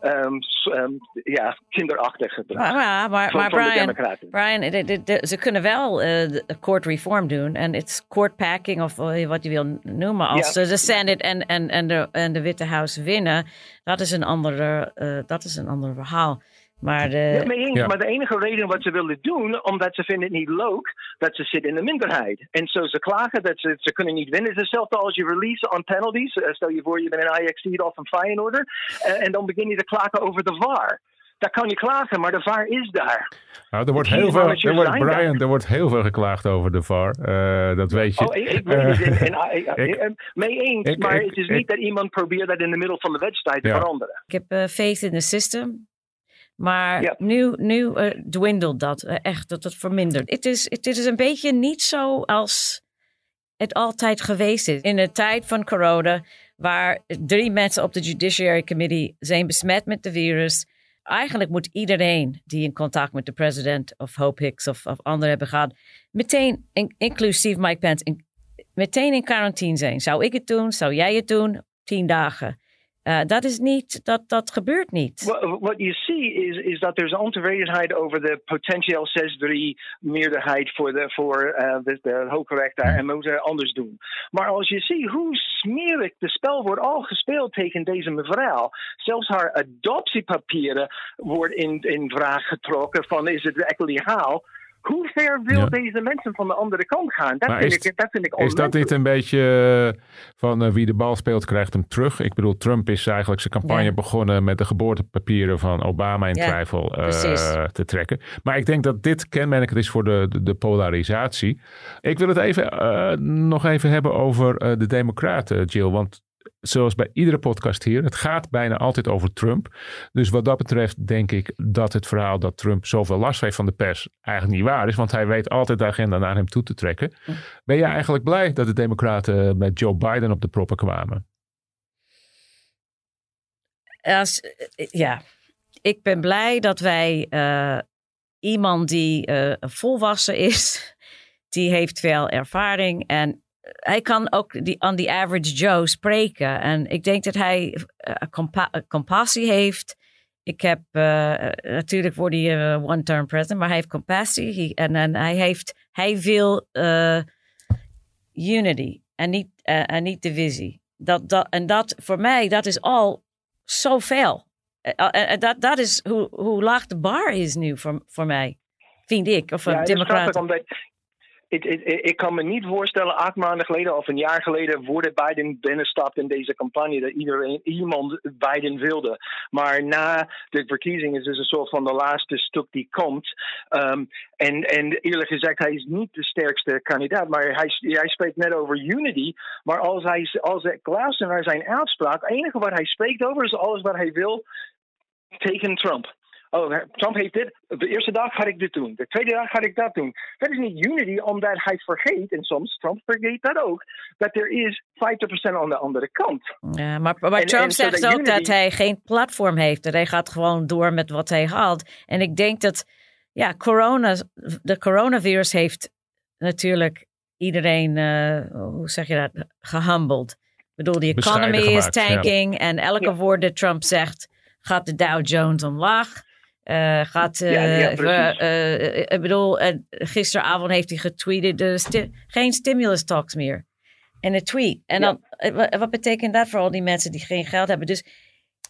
um, um, ja, kinderachtig gedrag. Maar, maar, maar, van, maar van de Brian, Democraten. Brian de, de, de, ze kunnen wel de court reform doen. En het is court packing of wat je wil noemen. Als Ja. de, Senate en, en, en, de, en de Witte Huis winnen, dat is een andere, uh, dat is een ander verhaal. Maar, de, ja, mee eens, maar de enige reden wat ze willen doen, omdat ze vinden het niet leuk dat ze zitten in de minderheid. En zo ze klagen dat ze, ze kunnen niet winnen. Het is hetzelfde als je release on penalties. Uh, stel je voor, je bent een Ajax of een Feyenoorder. Uh, en dan begin je te klagen over de VAR. Daar kan je klagen, maar de VAR is daar. Nou, er wordt, heel veel, er wordt. Brian, er wordt heel veel geklaagd over de VAR. Uh, dat weet je. Oh, ik, ik weet het. Ik- en, mee eens, ik- maar ik- het is ik- niet dat iemand probeert dat in de middel van de wedstrijd te veranderen. ik heb uh, faith in the system. Maar nu, nu uh, dwindelt dat uh, echt, dat het vermindert. Het is, het is een beetje niet zo als het altijd geweest is. In de tijd van corona, waar drie mensen op de Judiciary Committee zijn besmet met de virus. Eigenlijk moet iedereen die in contact met de president of Hope Hicks of, of anderen hebben gehad, meteen, in, inclusief Mike Pence, meteen in quarantine zijn. Zou ik het doen? Zou jij het doen? Tien dagen. Uh, dat is niet, dat, dat gebeurt niet. What, what you see is, is dat er ontevredenheid over de potentieel 6-3 meerderheid voor de, voor, uh, de, de hooggerecht en moeten anders doen. Maar als je ziet hoe smerig de spel wordt al gespeeld tegen deze mevrouw, zelfs haar adoptiepapieren worden in, in vraag getrokken van is het echt legaal? Hoe ver wil Ja. deze mensen van de andere kant gaan? Dat, Maar vind, is- ik, dat vind ik Is dat niet een beetje uh, van uh, wie de bal speelt krijgt hem terug? Ik bedoel, Trump is eigenlijk zijn campagne Ja. begonnen met de geboortepapieren van Obama in Ja, twijfel uh, precies. te trekken. Maar ik denk dat dit kenmerkend is voor de, de, de polarisatie. Ik wil het even, uh, nog even hebben over uh, de Democraten, Jill. Want zoals bij iedere podcast hier, het gaat bijna altijd over Trump. Dus wat dat betreft denk ik dat het verhaal dat Trump zoveel last heeft van de pers eigenlijk niet waar is. Want hij weet altijd de agenda naar hem toe te trekken. Ben je eigenlijk blij dat de Democraten met Joe Biden op de proppen kwamen? Als, eh, ja, ik ben blij dat wij uh, iemand die uh, volwassen is, die heeft veel ervaring en hij kan ook die, aan die average Joe spreken. En ik denk dat hij uh, compa compassie heeft. Ik heb uh, natuurlijk voor die uh, one-term president, maar hij heeft compassie. He, en, en hij, heeft, hij wil unity en niet, en niet divisie. Dat, dat, en dat voor mij, dat is al zoveel. En dat, dat is hoe, hoe laag de bar is nu voor, voor mij, vind ik. Of ja, democraten ik, ik, kan me niet voorstellen, acht maanden geleden of een jaar geleden, voordat Biden binnenstapt in deze campagne, dat iedereen iemand Biden wilde. Maar na de verkiezing is dus een soort van de laatste stuk die komt. Um, en, en eerlijk gezegd, hij is niet de sterkste kandidaat. Maar hij, hij spreekt net over unity. Maar als hij, als luister naar zijn uitspraak, het enige wat hij spreekt over is alles wat hij wil tegen Trump. Oh, Trump heeft dit. De eerste dag ga ik dit doen. De tweede dag ga ik dat doen. Dat is niet unity, omdat hij vergeet, en soms Trump vergeet dat ook, dat er is 50% aan de andere kant. Ja, maar, maar Trump en zegt ook dat hij geen platform heeft. Dat hij gaat gewoon door met wat hij haalt. En ik denk dat, ja, corona, de coronavirus heeft natuurlijk iedereen, uh, hoe zeg je dat, gehumbled. Ik bedoel, de economy is tanking en elke ja. woord dat Trump zegt gaat de Dow Jones omlaag. Uh, gaat, uh, ja, ja, uh, ik bedoel, gisteravond heeft hij getweeted, sti geen stimulus talks meer. En een tweet. En dan, wat betekent dat voor al die mensen die geen geld hebben? Dus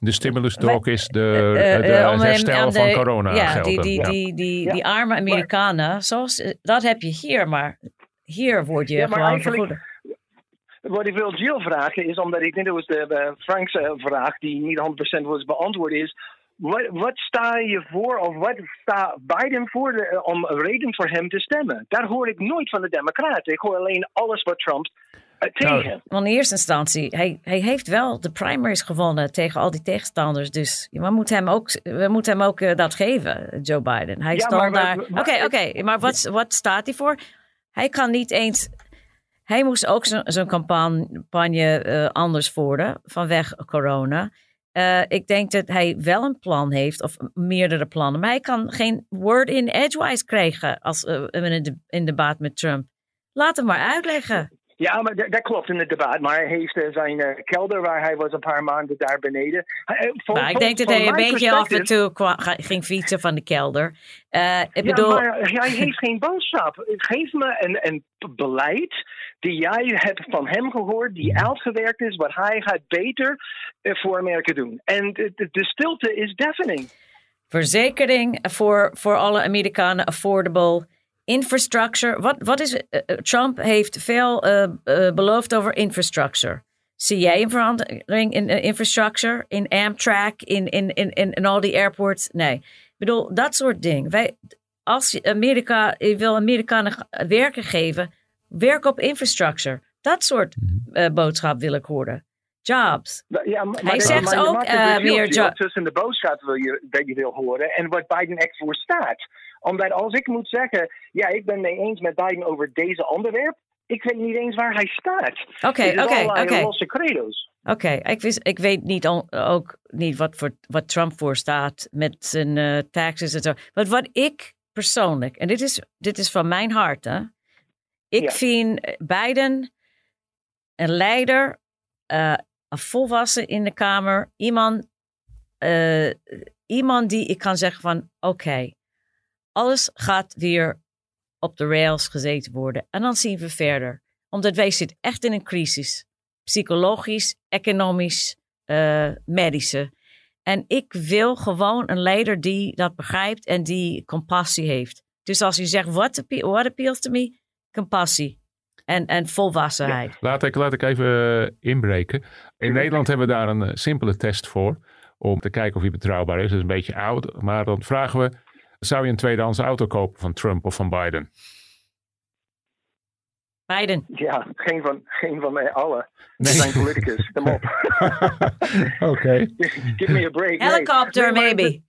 de stimulus talk is de, de, het herstel van corona Ja, die, die, die, die, die, arme Amerikanen, zoals, dat heb je hier, maar hier word je gewoon vergoed. Wat ik wil Jill vragen is, omdat ik denk dat was de Frank's vraag die niet 100% was beantwoord is wat, wat, sta je voor of wat staat Biden voor de, om een reden voor hem te stemmen? Daar hoor ik nooit van de Democraten. Ik hoor alleen alles wat Trump uh, tegen. Nou, in eerste instantie, hij, hij heeft wel de primaries gewonnen tegen al die tegenstanders. Dus we moeten hem ook, we moeten hem ook uh, dat geven, Joe Biden. Hij ja, stond daar. Oké, oké, okay, maar wat, wat staat hij voor? Hij kan niet eens. Hij moest ook zijn campagne uh, anders voeren vanwege corona. Uh, ik denk dat hij wel een plan heeft, of meerdere plannen. Maar hij kan geen word in edgewise krijgen als uh, in een debat met Trump. Laat hem maar uitleggen. Ja, maar dat, klopt in het debat. Maar hij heeft uh, zijn uh, kelder waar hij was een paar maanden daar beneden. Voor, maar ik denk dat hij een beetje af en toe ging fietsen van de kelder. ik bedoel... Ja, maar hij heeft geen boodschap. Geef me een, een beleid die jij hebt van hem gehoord, die uitgewerkt is, wat hij gaat beter voor Amerika doen. En de stilte is deafening. Verzekering voor, voor alle Amerikanen, affordable infrastructure. Wat, wat is, uh, Trump heeft veel uh, uh, beloofd over infrastructure. Zie jij een verandering in infrastructure? In Amtrak, in, in, in, in, in al die airports? Nee. Ik bedoel, dat soort dingen. Wij, als Amerika je wil Amerikanen werken geven, werk op infrastructure. Dat soort uh, boodschap wil ik horen. Jobs. Ja, maar, Hij zegt maar, ook uh, meer jobs. Tussen de boodschap wil je, dat je wil horen en wat Biden echt voor staat omdat als ik moet zeggen, ja, ik ben mee eens met Biden over deze onderwerp, ik weet niet eens waar hij staat. Oké, oké, oké. losse credo's. Oké, ik, ik weet niet ook niet wat, voor, wat Trump voor staat met zijn uh, taxes en zo. Maar wat ik persoonlijk, en dit is, dit is van mijn hart, hè. Ik ja. vind Biden een leider, uh, een volwassen in de Kamer, iemand, uh, iemand die ik kan zeggen van, oké, alles gaat weer op de rails gezeten worden. En dan zien we verder. Omdat wij zitten echt in een crisis. Psychologisch, economisch, uh, medische. En ik wil gewoon een leider die dat begrijpt en die compassie heeft. Dus als je zegt, what, what appeals to me? Compassie. En, en volwassenheid. laat, ik, laat ik even inbreken. In Nederland hebben we daar een eh, simpele test voor. Om te kijken of hij betrouwbaar is. Dat is een beetje oud. Maar dan vragen we zou je een tweedehands auto kopen van Trump of van Biden? Biden. Ja, geen van, geen van mij alle. Nee. zijn politicus. Kom op. Oké. Okay. Give me a break. Helicopter, nee, maybe.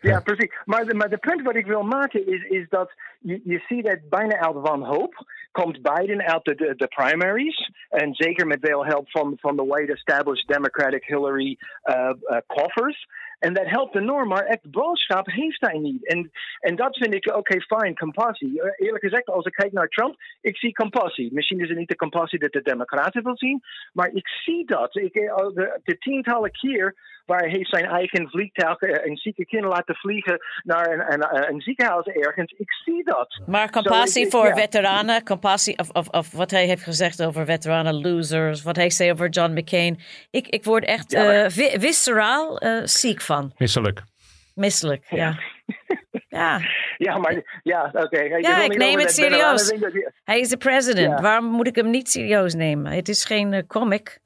Ja, precies. Maar de, maar de punt wat ik wil maken is, is dat je, je ziet dat bijna uit wanhoop komt Biden uit de, de, de, primaries. En zeker met veel help van, van de white established Democratic Hillary uh, uh, coffers. En dat helpt enorm, maar echt boodschap heeft hij niet. En, en dat vind ik, oké, fijn, compassie. Eh, eerlijk gezegd, als ik kijk naar Trump, ik zie compassie. Misschien is het niet de compassie dat de Democraten wil zien, maar ik zie dat. Ik, eh, de, de tientallen keer waar hij heeft zijn eigen vliegtuig een zieke kind laten vliegen naar een, een, een, ziekenhuis ergens. Ik zie dat. Maar compassie voor veteranen, compassie of, of, of, wat hij heeft gezegd over veteranen losers, wat hij zei over John McCain. Ik, ik word echt ja, uh, visceraal uh, ziek van. Misselijk. Misselijk, ja. ja. Ja, maar ja, oké. Okay. Ja, ik neem het serieus. Hij is de president. Ja. Waarom moet ik hem niet serieus nemen? Het is geen uh, comic.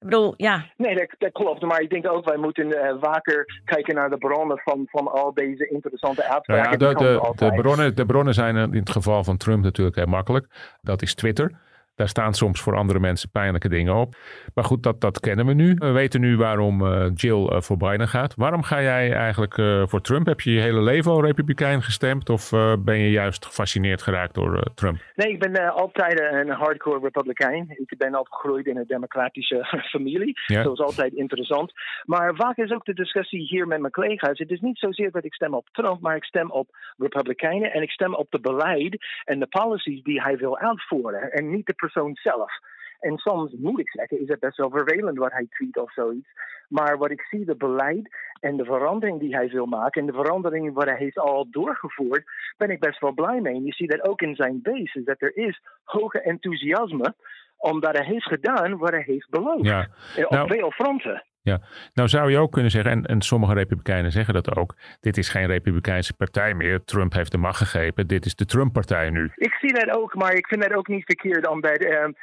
Ik bedoel, ja. Nee, dat, dat, klopt. Maar ik denk ook, wij moeten uh, vaker kijken naar de bronnen van, van al deze interessante uitspraken. Nou ja, de, de, de, bronnen, de bronnen zijn in het geval van Trump natuurlijk heel makkelijk. Dat is Twitter. Daar staan soms voor andere mensen pijnlijke dingen op. Maar goed, dat, dat kennen we nu. We weten nu waarom uh, Jill uh, voor Biden gaat. Waarom ga jij eigenlijk uh, voor Trump? Heb je je hele leven al republikein gestemd? Of ben je juist gefascineerd geraakt door Trump? Nee, ik ben altijd een hardcore republikein. Ik ben opgegroeid in een democratische familie. Ja. Dat was altijd interessant. Maar vaak is ook de discussie hier met mijn collega's. Het is niet zozeer dat ik stem op Trump, maar ik stem op republikeinen. En ik stem op de beleid en de policies die hij wil uitvoeren. En niet de persoon zelf. En soms moet ik zeggen, is het best wel vervelend wat hij tweet of zoiets. Maar wat ik zie, de beleid en de verandering die hij wil maken en de verandering wat hij heeft al doorgevoerd, ben ik best wel blij mee. En je ziet dat ook in zijn base, is dat er is hoge enthousiasme omdat hij heeft gedaan wat hij heeft beloofd. Ja. Op nou, veel fronten. Ja, nou zou je ook kunnen zeggen, en, en sommige republikeinen zeggen dat ook, dit is geen republikeinse partij meer. Trump heeft de macht gegeven, dit is de Trump-partij nu. Ik zie dat ook, maar ik vind dat ook niet verkeerd, omdat um,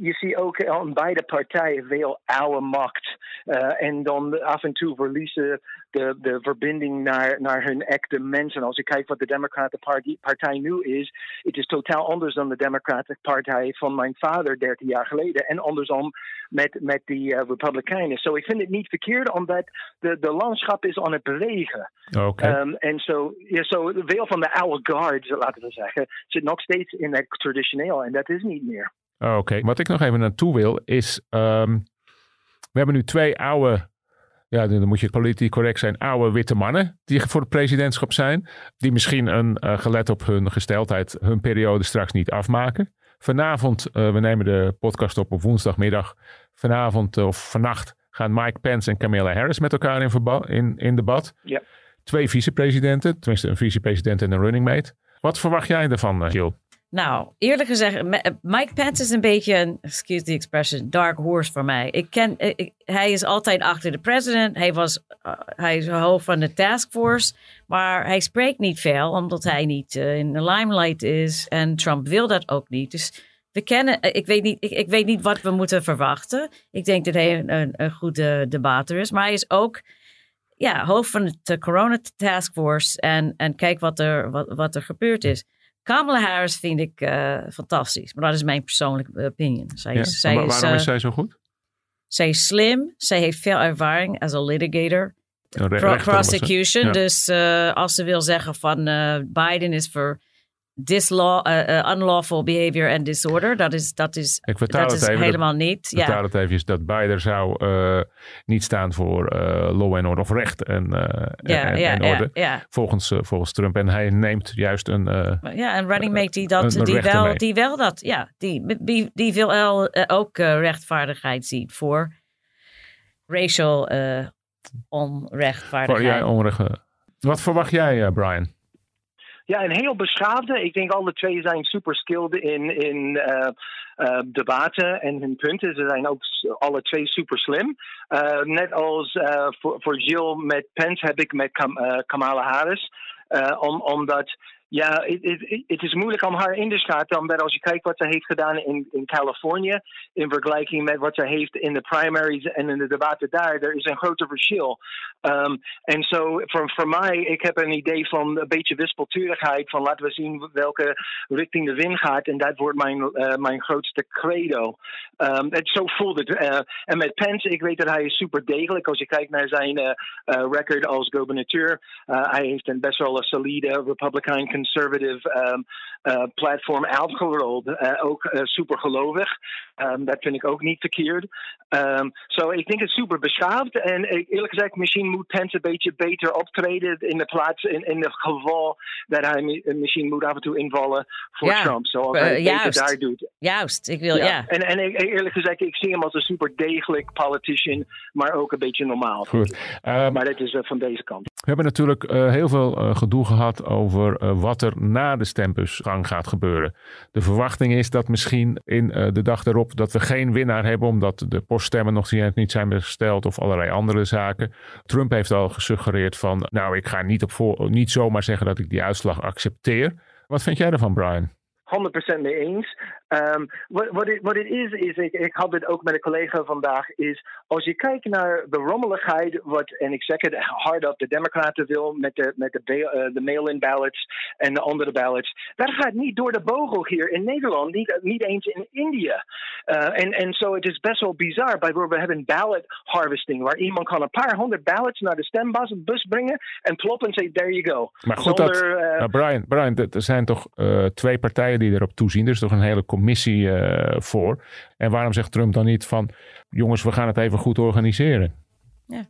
je ziet ook aan beide partijen veel oude macht. Uh, en dan af en toe verliezen de, de verbinding naar, naar hun echte mensen. Als je kijkt wat de Democratische Partij nu is, het is totaal anders dan de Democratische Partij van mijn vader 13 jaar geleden. En andersom met, met die uh, Republikeinen. Zo so, ik vind het niet verkeerd, omdat de, de landschap is aan het bewegen. Okay. Um, en zo, ja, so, veel van de oude guards, laten we zeggen, zit nog steeds in het traditioneel. En dat is niet meer. Oh, oké, wat ik nog even naartoe wil is, um, we hebben nu twee oude, ja, dan moet je politiek correct zijn, oude witte mannen die voor het presidentschap zijn, die misschien een, uh, gelet op hun gesteldheid hun periode straks niet afmaken. Vanavond, uh, we nemen de podcast op op woensdagmiddag, vanavond uh, of vannacht gaan Mike Pence en Kamala Harris met elkaar in, in, in debat. Ja. Twee vicepresidenten, tenminste een vicepresident en een running mate. Wat verwacht jij ervan, Jill? Nou, eerlijk gezegd, Mike Pence is een beetje een, excuse the expression, dark horse voor mij. Ik ken, hij is altijd achter de president. Hij, was, uh, hij is hoofd van de taskforce. Maar hij spreekt niet veel, omdat hij niet uh, in de limelight is. En Trump wil dat ook niet. Dus we kennen, ik weet niet, ik, weet niet wat we moeten verwachten. Ik denk dat hij een, een, goede debater is. Maar hij is ook ja, hoofd van de corona taskforce. En, en kijk wat er, wat er gebeurd is. Kamala Harris vind ik uh, fantastisch. Maar dat is mijn persoonlijke opinion. Zij ja, zij waarom is, uh, is zij zo goed? Zij is slim. Zij heeft veel ervaring als een litigator. Pro prosecution. Ja. Dus uh, als ze wil zeggen van Biden is voor dislaw, uh, uh, unlawful behavior and disorder. Dat is, dat is, Ik dat het is even. helemaal niet. Ik vertaal Ja. het even dat Biden zou uh, niet staan voor uh, law and order of recht en, Ja, en, ja, en orde. Volgens, volgens Trump. En hij neemt juist een. Ja, een running mate die, dat, die, wel, mee. die wel dat, ja, die, die, die wil wel, eh, ook eh, rechtvaardigheid ziet voor racial eh, onrechtvaardigheid. voor, ja, onrecht, wat verwacht jij, Brian? Ja, een heel beschaafde. Ik denk alle twee zijn super skilled in, in uh, uh, debaten en hun punten. Ze zijn ook alle twee super slim. Uh, net als voor, voor Jill met Pence heb ik met Kam, Kamala Harris. Om, omdat, ja, het- is moeilijk om haar in te schatten. Omdat als je kijkt wat ze heeft gedaan in, in Californië. In vergelijking met wat ze heeft in de primaries en in de debatten daar. Er is een grote verschil. Um, en zo, voor, voor mij, ik heb een idee van een beetje wispelturigheid. Van laten we zien welke richting de wind gaat. En dat wordt mijn, uh, mijn grootste credo. Um, het, zo voelt het. Uh, en met Pence, ik weet dat hij is super degelijk. Als je kijkt naar zijn uh, record als gouverneur. Hij heeft een best wel een solide Republican conservative uh, platform uitgerold. Ook super gelovig. Um, dat vind ik ook niet verkeerd. So ik denk het super beschaafd. En eerlijk gezegd, misschien moet Pence een beetje beter optreden in de plaats, in, in het geval dat hij misschien moet af en toe invallen voor ja, Trump. Zoals hij het juist. daar doet. Juist, ik wil, ja. ja. En, en eerlijk gezegd, ik zie hem als een super degelijk politician, maar ook een beetje normaal. Goed. Um, maar dit is van deze kant. We hebben natuurlijk uh, heel veel uh, gedoe gehad over uh, wat er na de stembusgang gaat gebeuren. De verwachting is dat misschien in de dag erop dat we geen winnaar hebben, omdat de poststemmen nog niet zijn besteld of allerlei andere zaken. Trump heeft al gesuggereerd van, nou, ik ga niet, op voor, niet zomaar zeggen dat ik die uitslag accepteer. Wat vind jij ervan, Brian? 100% mee eens. Um, wat, wat, het, wat het is, is ik, ik had het ook met een collega vandaag, is als je kijkt naar de rommeligheid, wat, en ik zeg het hardop, de Democraten wil met de, met de, uh, de mail-in ballots en de andere ballots, dat gaat niet door de bogen hier in Nederland, niet, niet eens in India. Uh, en, en zo, het is best wel bizar. Bijvoorbeeld, we hebben ballot harvesting, waar iemand kan een paar honderd ballots naar de stembus bus brengen en ploppen en zeggen, there you go. Maar goed, Zonder, dat, uh, nou Brian, Brian, er zijn toch twee partijen die erop toezien. Er is toch een hele commissie uh, voor. En waarom zegt Trump dan niet van... jongens, we gaan het even goed organiseren? Ja,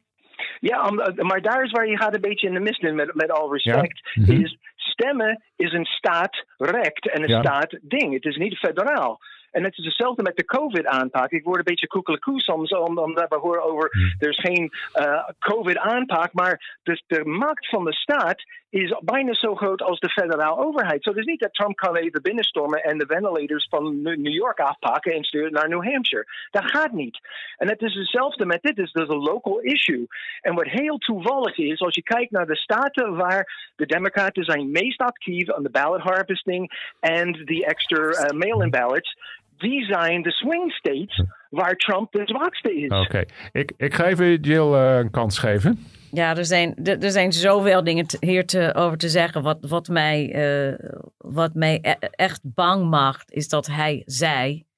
ja maar daar is waar je gaat een beetje in de mist in, met, met all respect. Ja. Mm -hmm. Is stemmen is een staatsrecht en een ja. staatding. Het is niet federaal. En het is hetzelfde met de COVID-aanpak. Ik word een beetje koekelekoe soms omdat we horen over er is geen uh, COVID-aanpak, maar dus de macht van de staat is bijna zo groot als de federale overheid. Zo so, het is niet dat Trump kan even binnenstormen en de ventilators van New York afpakken en sturen naar New Hampshire. Dat gaat niet. En het is hetzelfde met dit. Het is dus een local issue. En wat heel toevallig is, als je kijkt naar de staten waar de Democraten zijn meest actief aan de ballot harvesting en die extra uh, mail-in ballots, die zijn de swing states waar Trump de zwakste is. Oké, okay. ik, ik ga even Jill uh, een kans geven. Ja, er zijn, er zijn zoveel dingen hier te, over te zeggen. Wat, wat mij, uh, wat mij e echt bang maakt, is dat hij zei...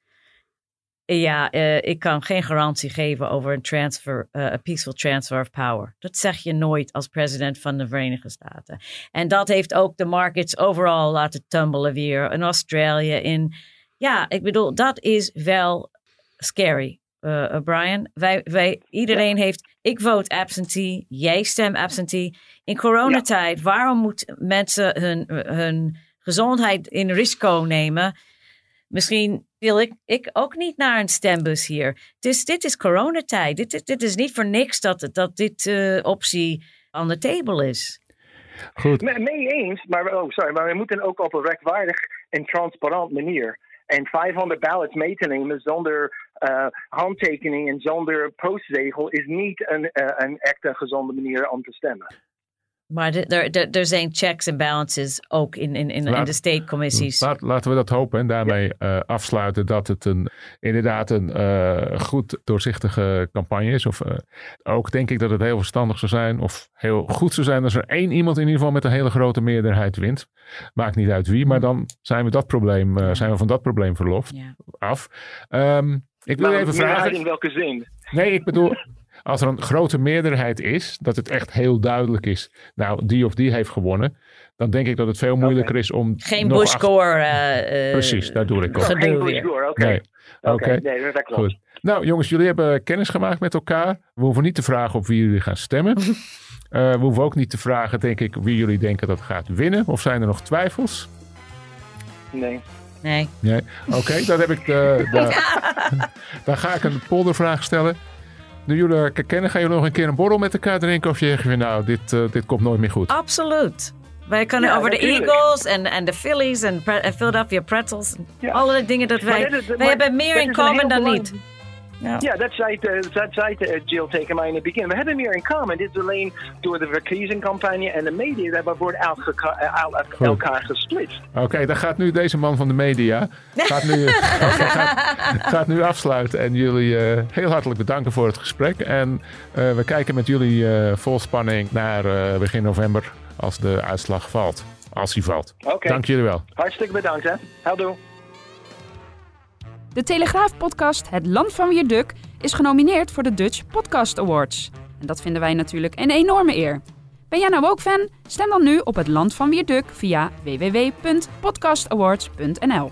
Ja, uh, ik kan geen garantie geven over een transfer, a peaceful transfer of power. Dat zeg je nooit als president van de Verenigde Staten. En dat heeft ook de markets overal laten tumbelen weer. In Australië, in ja, ik bedoel, dat is wel scary, uh, Brian. Wij, wij, iedereen ja. heeft, ik vote absentee, jij stem absentee. In coronatijd, ja. waarom moeten mensen hun, hun gezondheid in risico nemen? Misschien wil ik, ik ook niet naar een stembus hier. Dus dit is coronatijd. Dit, dit, dit is niet voor niks dat, dat dit uh, optie aan de table is. Goed. Mee eens, maar, oh, sorry, maar we moeten ook op een rechtvaardig en transparant manier en 500 ballots mee te nemen zonder uh, handtekening en zonder postzegel is niet een, uh, een echte gezonde manier om te stemmen. Maar er zijn checks en balances ook in, in, in, Laat, in de state commissies. Laat, laten we dat hopen en daarmee ja. uh, afsluiten dat het een, inderdaad een uh, goed doorzichtige campagne is. Of uh, ook denk ik dat het heel verstandig zou zijn of heel goed zou zijn als er één iemand in ieder geval met een hele grote meerderheid wint. Maakt niet uit wie, maar dan zijn we, dat probleem, zijn we van dat probleem verloofd ja. af. Um, ik wil maar, even vragen. In welke zin? Nee, ik bedoel als er een grote meerderheid is, dat het echt heel duidelijk is, nou, die of die heeft gewonnen, dan denk ik dat het veel moeilijker okay. is om. Geen Bush-score. Uh, Precies, daar doe ik op. Geen Bush-score, oké. Nee. Oké, okay. nee, dat klopt. Goed. Nou, jongens, jullie hebben kennis gemaakt met elkaar. We hoeven niet te vragen op wie jullie gaan stemmen. uh, we hoeven ook niet te vragen, denk ik, wie jullie denken dat gaat winnen. Of zijn er nog twijfels? Nee. Nee. nee. Oké, okay, dan heb ik de, de dan ga ik een poldervraag stellen. Nu jullie elkaar kennen, gaan jullie nog een keer een borrel met elkaar drinken? Of zeg je nou, dit, uh, dit komt nooit meer goed? Absoluut. Wij kunnen ja, over de Eagles en, en de Phillies en, Philadelphia Pretzels. Ja. Alle dingen dat wij... Is, wij hebben meer in common dan niet. Ja, dat zei, dat zei Jill tegen mij in het begin. We hebben meer in common. Dit is alleen door de verkiezingscampagne en de media dat we worden uit elkaar gesplitst. Oké, okay, dan gaat nu deze man van de media gaat nu, gaat, gaat, nu afsluiten. En jullie uh, heel hartelijk bedanken voor het gesprek. En we kijken met jullie vol spanning naar begin november als de uitslag valt. Als die valt. Okay. Dank jullie wel. Hartstikke bedankt hè. Houdoe. De Telegraaf-podcast Het Land van Wierduk is genomineerd voor de Dutch Podcast Awards. En dat vinden wij natuurlijk een enorme eer. Ben jij nou ook fan? Stem dan nu op het Land van Wierduk via www.podcastawards.nl.